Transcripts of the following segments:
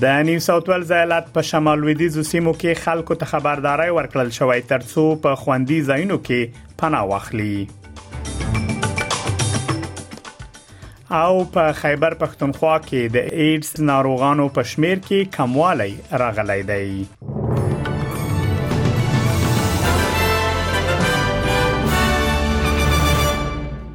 د نیو ساوت ویلز ایالت په شمال لویدیځو سیمو کې خلکو ته خبرداري ورکړل شوې ترڅو په خوندي ځایونو کې پناه واخلي او په خیبر پښتونخوا کې د ایډز ناروغانو په شمیر کې کموالی راغلی دی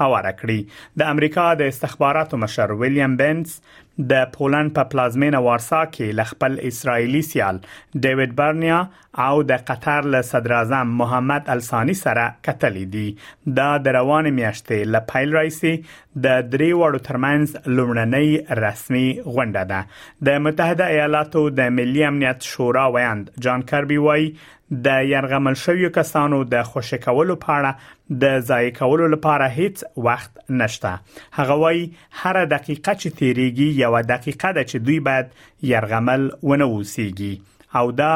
هواره کړي د امریکا د استخباراتو مشر ویلیام بنز د پولند په پلازمینه وارسا کې ل خپل اسرایلی سیال ډیوډ برنیا او د قطر له صدر اعظم محمد الثانی سره کتلې دي دا د روان میاشتې ل پیل رئیسي د درې وړو ترمنځ لومړنۍ رسمي غونډه ده د متحده ایالاتو د ملي امنیت شورا ویاند جان کربي وایي د يرغمل شویو کسانو د خوشې کولو په اړه د ضایع کولو لپاره هیڅ وخت نشته هغه وایي هر دقیقه چې تیریږي یو دقیقه ده چې دوی باید يرغمل ونه اوسيږي او دا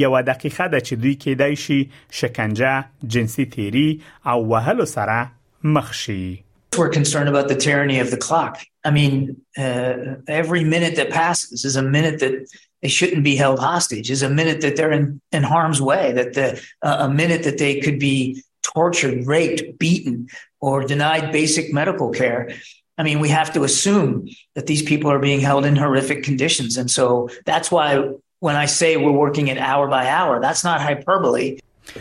یو دقیقه ده چې دوی کېدای شي شکنجه جنسي تیری او وهلو سره مخ شي We're concerned about the tyranny of the clock. I mean, uh, every minute that passes is a minute that they shouldn't be held hostage is a minute that they're in, in harm's way, that the uh, a minute that they could be tortured, raped, beaten, or denied basic medical care. I mean, we have to assume that these people are being held in horrific conditions. And so that's why When I say we're working it hour by hour, that's not hyperbole.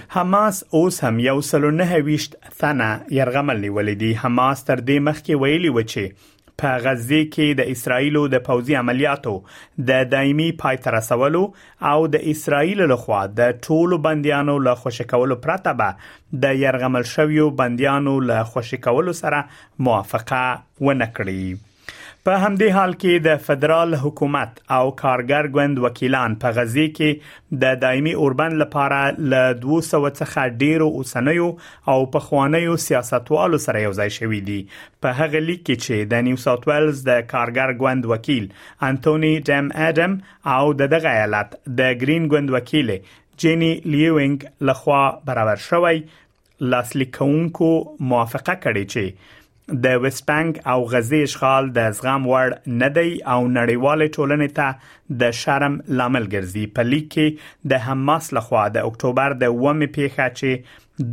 حماس اوس هم یو سلو نه ویشت تنه یرغمل نیولې دي حماس تر دې مخکې ویلي و چې په غزه کې د اسرایلو د پوځي عملیاتو د دایمي پای تر رسولو او د اسرایل لخوا د ټولو بندیانو له خوشی کولو پرته به د یرغمل شویو بندیانو له خوشی کولو سره موافقه ونه کړي په همدې حال کې د فدرال حکومت او کارګر ګوند وکیلان په غزي کې د دایمي اوربند لپاره له 200 څخه ډیرو اوسنیو او پخوانیو سیاستوالو سره یو ځای شوې دي په هغه لیک کې چې د نیو ساوث ویلز د کارګر ګوند وکیل انټونی ډم اډم او د دغه ایالت د ګرین ګوند وکیل جینی لیوینګ لخوا برابر شوی لاسلیک کوونکو موافقه کړې چې د ویسټ بانک او غزې اشغال د زغم وړ نه دی او نړیوال ټولنې ته د شرم لامل ګرځي په لیک کې د حماس لخوا د اکتوبر د 1 پیښه چې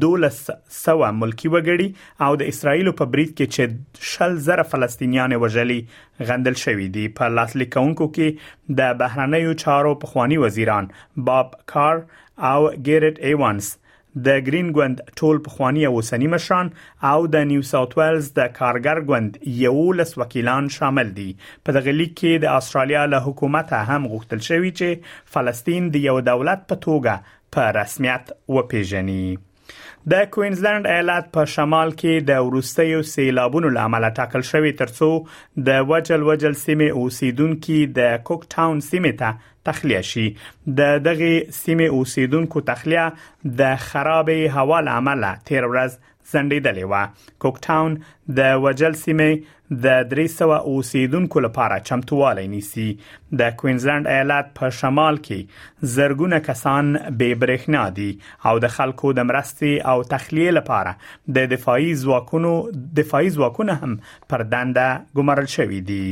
1200 ملکی وګړي او د اسرایل په برید کې چې شل زره فلسطینیان وژلي غندل شوې دي په لاس لیکونکو کې د بهرنیو چارو پخوانی وزیران باب کار او ګیرټ ایوانز د ګرین ګوند ټول پخوانی او اوسنی مشران او د نیو ساوت ویلز د کارګر ګوند یو لس وکیلان شامل دي په دغه لیک کې د استرالیا له حکومت هم غوښتل شوی چې فلسطین د یو دولت په توګه په رسمیت وپیژني د کوینزلند ایالت په شمال کې د ورستیو سیلابونو لامل ټاکل شوی ترڅو د وجل وجل سیمه اوسیدونکو د کوک ټاون سیمه ته تخلیه شي د دغه سیمې اوسیدونکو تخلیه د خراب هوا لامل تیر ورځ زندیدلې و کوکټاون د وجل سیمه د 300 اوسیدونکو لپاره چمتوالی نیسي د کوینزلند ایالت په شمال کې زرګونه کسان بې برېښنا دي او د خلکو د مرستې او تخلیه لپاره د دفاعي ځواکونو دفاعي ځواکونه هم پر دنده ګمارل شوې دي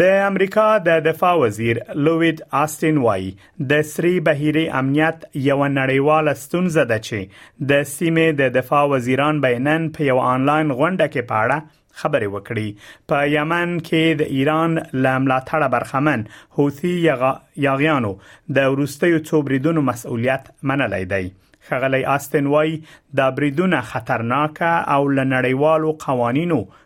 د امریکا د دفاع وزیر لوید آستین وایي د سری بهيري امنیت یو نړیواله ستونزه ده چې د سیمې د دفاع وزیران بینن په یو آنلاین غونډه کې پاړه خبرې وکړي په یمن کې د ایران له ملاتړ برخمن حوثي یاغیانو د وروستیو څو بریدونو مسؤلیت منلی دی خغلی آستن وای دا بریدونه خطرناک او لنړیوالو قوانینو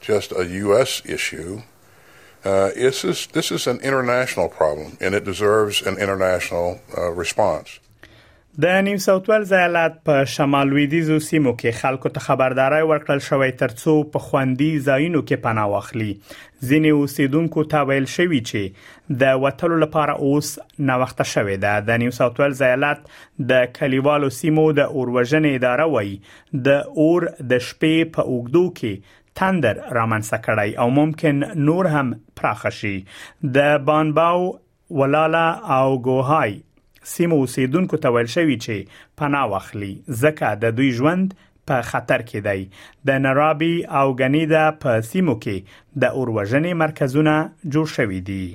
just a U.S. issue. Uh, this is this is an international problem, and it deserves an international uh, response. د نیو ساوت ویلز ایالت په شمال لویدیزو سیمو کې خلکو ته خبرداري ورکړل شوې ترڅو په خوندي ځایونو کې پناه واخلي ځینې اوسیدونکو ته ویل شوی چې د وټلو لپاره اوس نا وخت شوې ده د نیو ساوت ویلز ایالت د کلیوالو سیمو د اوروژنې اداره وایي د اور د شپې په اوګدو کې تندر رامنځته کړی او ممکن نور هم پراخ شي د بانباو ولالا او ګوهای سیمو اوسیدونکو ته ویل شوی چې پناه واخلي ځکه د دوی ژوند په خطر کې دی د نرابي او غنیدا په سیمو کې د اوروژنې مرکزونه جوړ شوې دي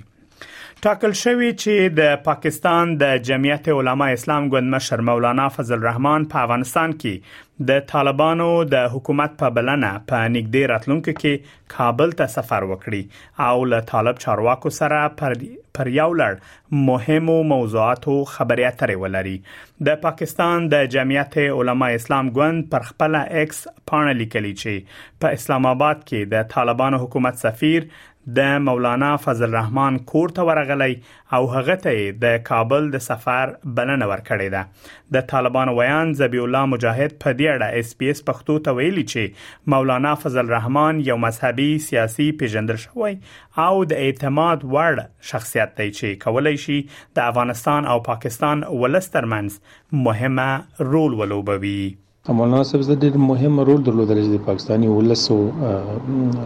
ټاکل شوې چې د پاکستان د جمعیت علما اسلام ګوند مشر مولانا فضل الرحمن په افغانستان کې د طالبانو د حکومت په بلنه په نږدې راتلونکو کې کابل ته سفر وکړي او له طالب چارواکو سره پر پر یو لړ مهمو موضوعاتو خبرې اترې ولري د پاکستان د جمعیت علما اسلام ګوند پر خپل ایکس پاڼه لیکلي چې په اسلام آباد کې د طالبانو حکومت سفیر د مولانا فضل الرحمن کور ته ورغلی او هغه ته د کابل د سفر بلنه ورکړې ده د طالبان ویان زبی الله مجاهد په دې اړه اس بي اس پښتو ته ویلي چې مولانا فضل الرحمن یو مذهبي سیاسي پیژندل شوی او د اعتماد وړ شخصیت دی چې کولای شي د افغانستان او پاکستان ولسترمنځ مهمه رول ولوبوي مولانا صاحب زه ډېر مهم رول درلودل چې د پاکستاني ولس او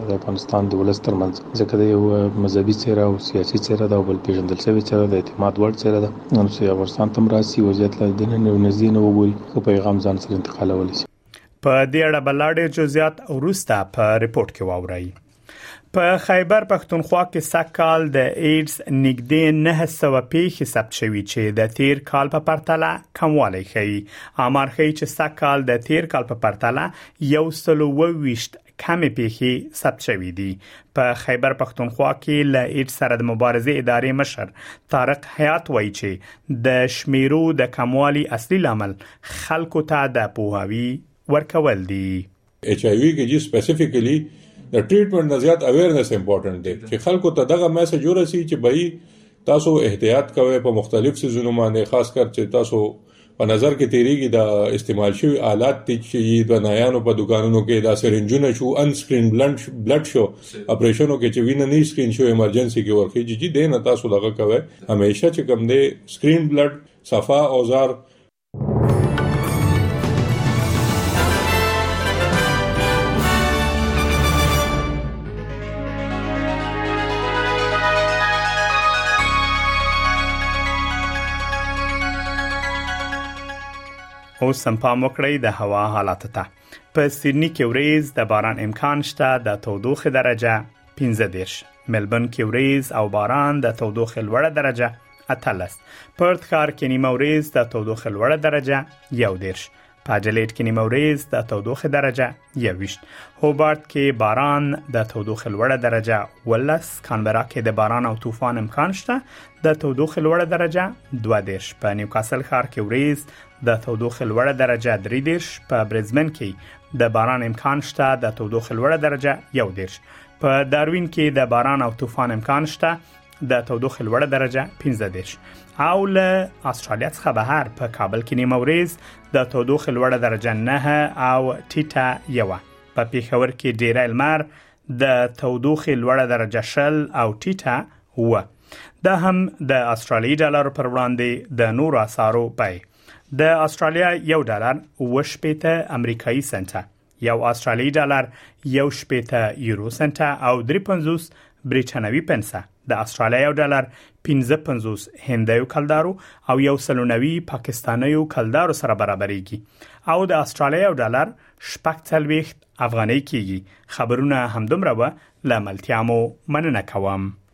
د افغانستان د ولس ترمنځ ځکه د یو مذهبي څیره او سیاسي څیره ده او بل پیژندل شوی څیره د اعتماد وړ څیره ده نو چې افغانستان تم راسي وضعیت له دنه نو نږدې نه وګوري خو پیغام ځان سره انتقالول شي په دې اړه بلاډې جزئیات ورسته په رپورت کې واورئ په خیبر پښتونخوا کې سږکال د ایډز نږدې 900 پیښې ثبت شوې چې د تیر کال په پرتله کموالی ښيي امر ښيي چې سږکال د تیر کال په پرتله یو سلو وویشت کمې پیښې ثبت شوې دي په خیبر پښتونخوا کې له ایډ سره د مبارزې ادارې مشر طارق حیات وایي چې د شمیرو د کموالي اصلي لامل خلکو ته د پوهاوی ورکول دي ایچ آی وی کې جی سپیسیفیکلی د ټریټمنټ نه زیات اویرنس امپورټنت دی چې خلکو ته دغه میسج ورسي چې بای تاسو احتیاط کوئ په مختلف سيزونو باندې خاص کر چې تاسو په نظر کې تیریږي د استعمال شوی آلات تی چې د نایانو په دکانونو کې دا سرنجونه شو ان سکرین بلند بلډ شو اپریشنو کې چې وینه نه سکرین شو ایمرجنسي کې ورخي جی جی دین تاسو دغه کوي همیشه چې کم دی سکرین بلډ صفا اوزار اوس هم پام وکړئ د هوا حالات ته په سیدنی کې وریز د باران امکان شته د تودوخه درجه 15 دیش ملبن کې وریز او باران د تودوخه لوړه درجه 18 پرت ښار کې نیمه ورځ د تودوخه لوړه درجه 11 په اډلیډ کې نیمه ورځ د تودوخه درجه 21 هوبارت کې باران د تودوخه لوړه درجه 18 کانبرا کې د باران او طوفان امکان شته د تودوخه لوړه درجه 22 په نیوکاسل ښار کې ورځ د تودوخه لوړه درجه 23 په برزمن کې د باران امکان شته د تودوخه لوړه درجه 11 په داروین کې د باران او طوفان امکان شته د تودوخې لوړه درجه 15 او له استرالیا څخه بهر په کابل کې نیمه ورځ د تودوخې لوړه درجه 9 او ټیټه یوه په پیښور کې ډیری لمر د تودوخې لوړه درجه شل او ټیټه و دا هم د استرالیي ډالر پر وړاندې د نورو اسعارو پای د استرالیا یو ډالر وشپېته امریکایي سنټه یو استرالی ډالر یو شپېته یورو سنت او 350 بریټانوي پنسه د استرالیا یو ډالر 1550 هندیو کلدارو او یو سلونوي پاکستانیو کلدارو سره برابرېږي او د استرالیا یو ډالر شپږ څلويخت افغانۍ کېږي خبرونه همدومره و لاملتیا مو مننه کوم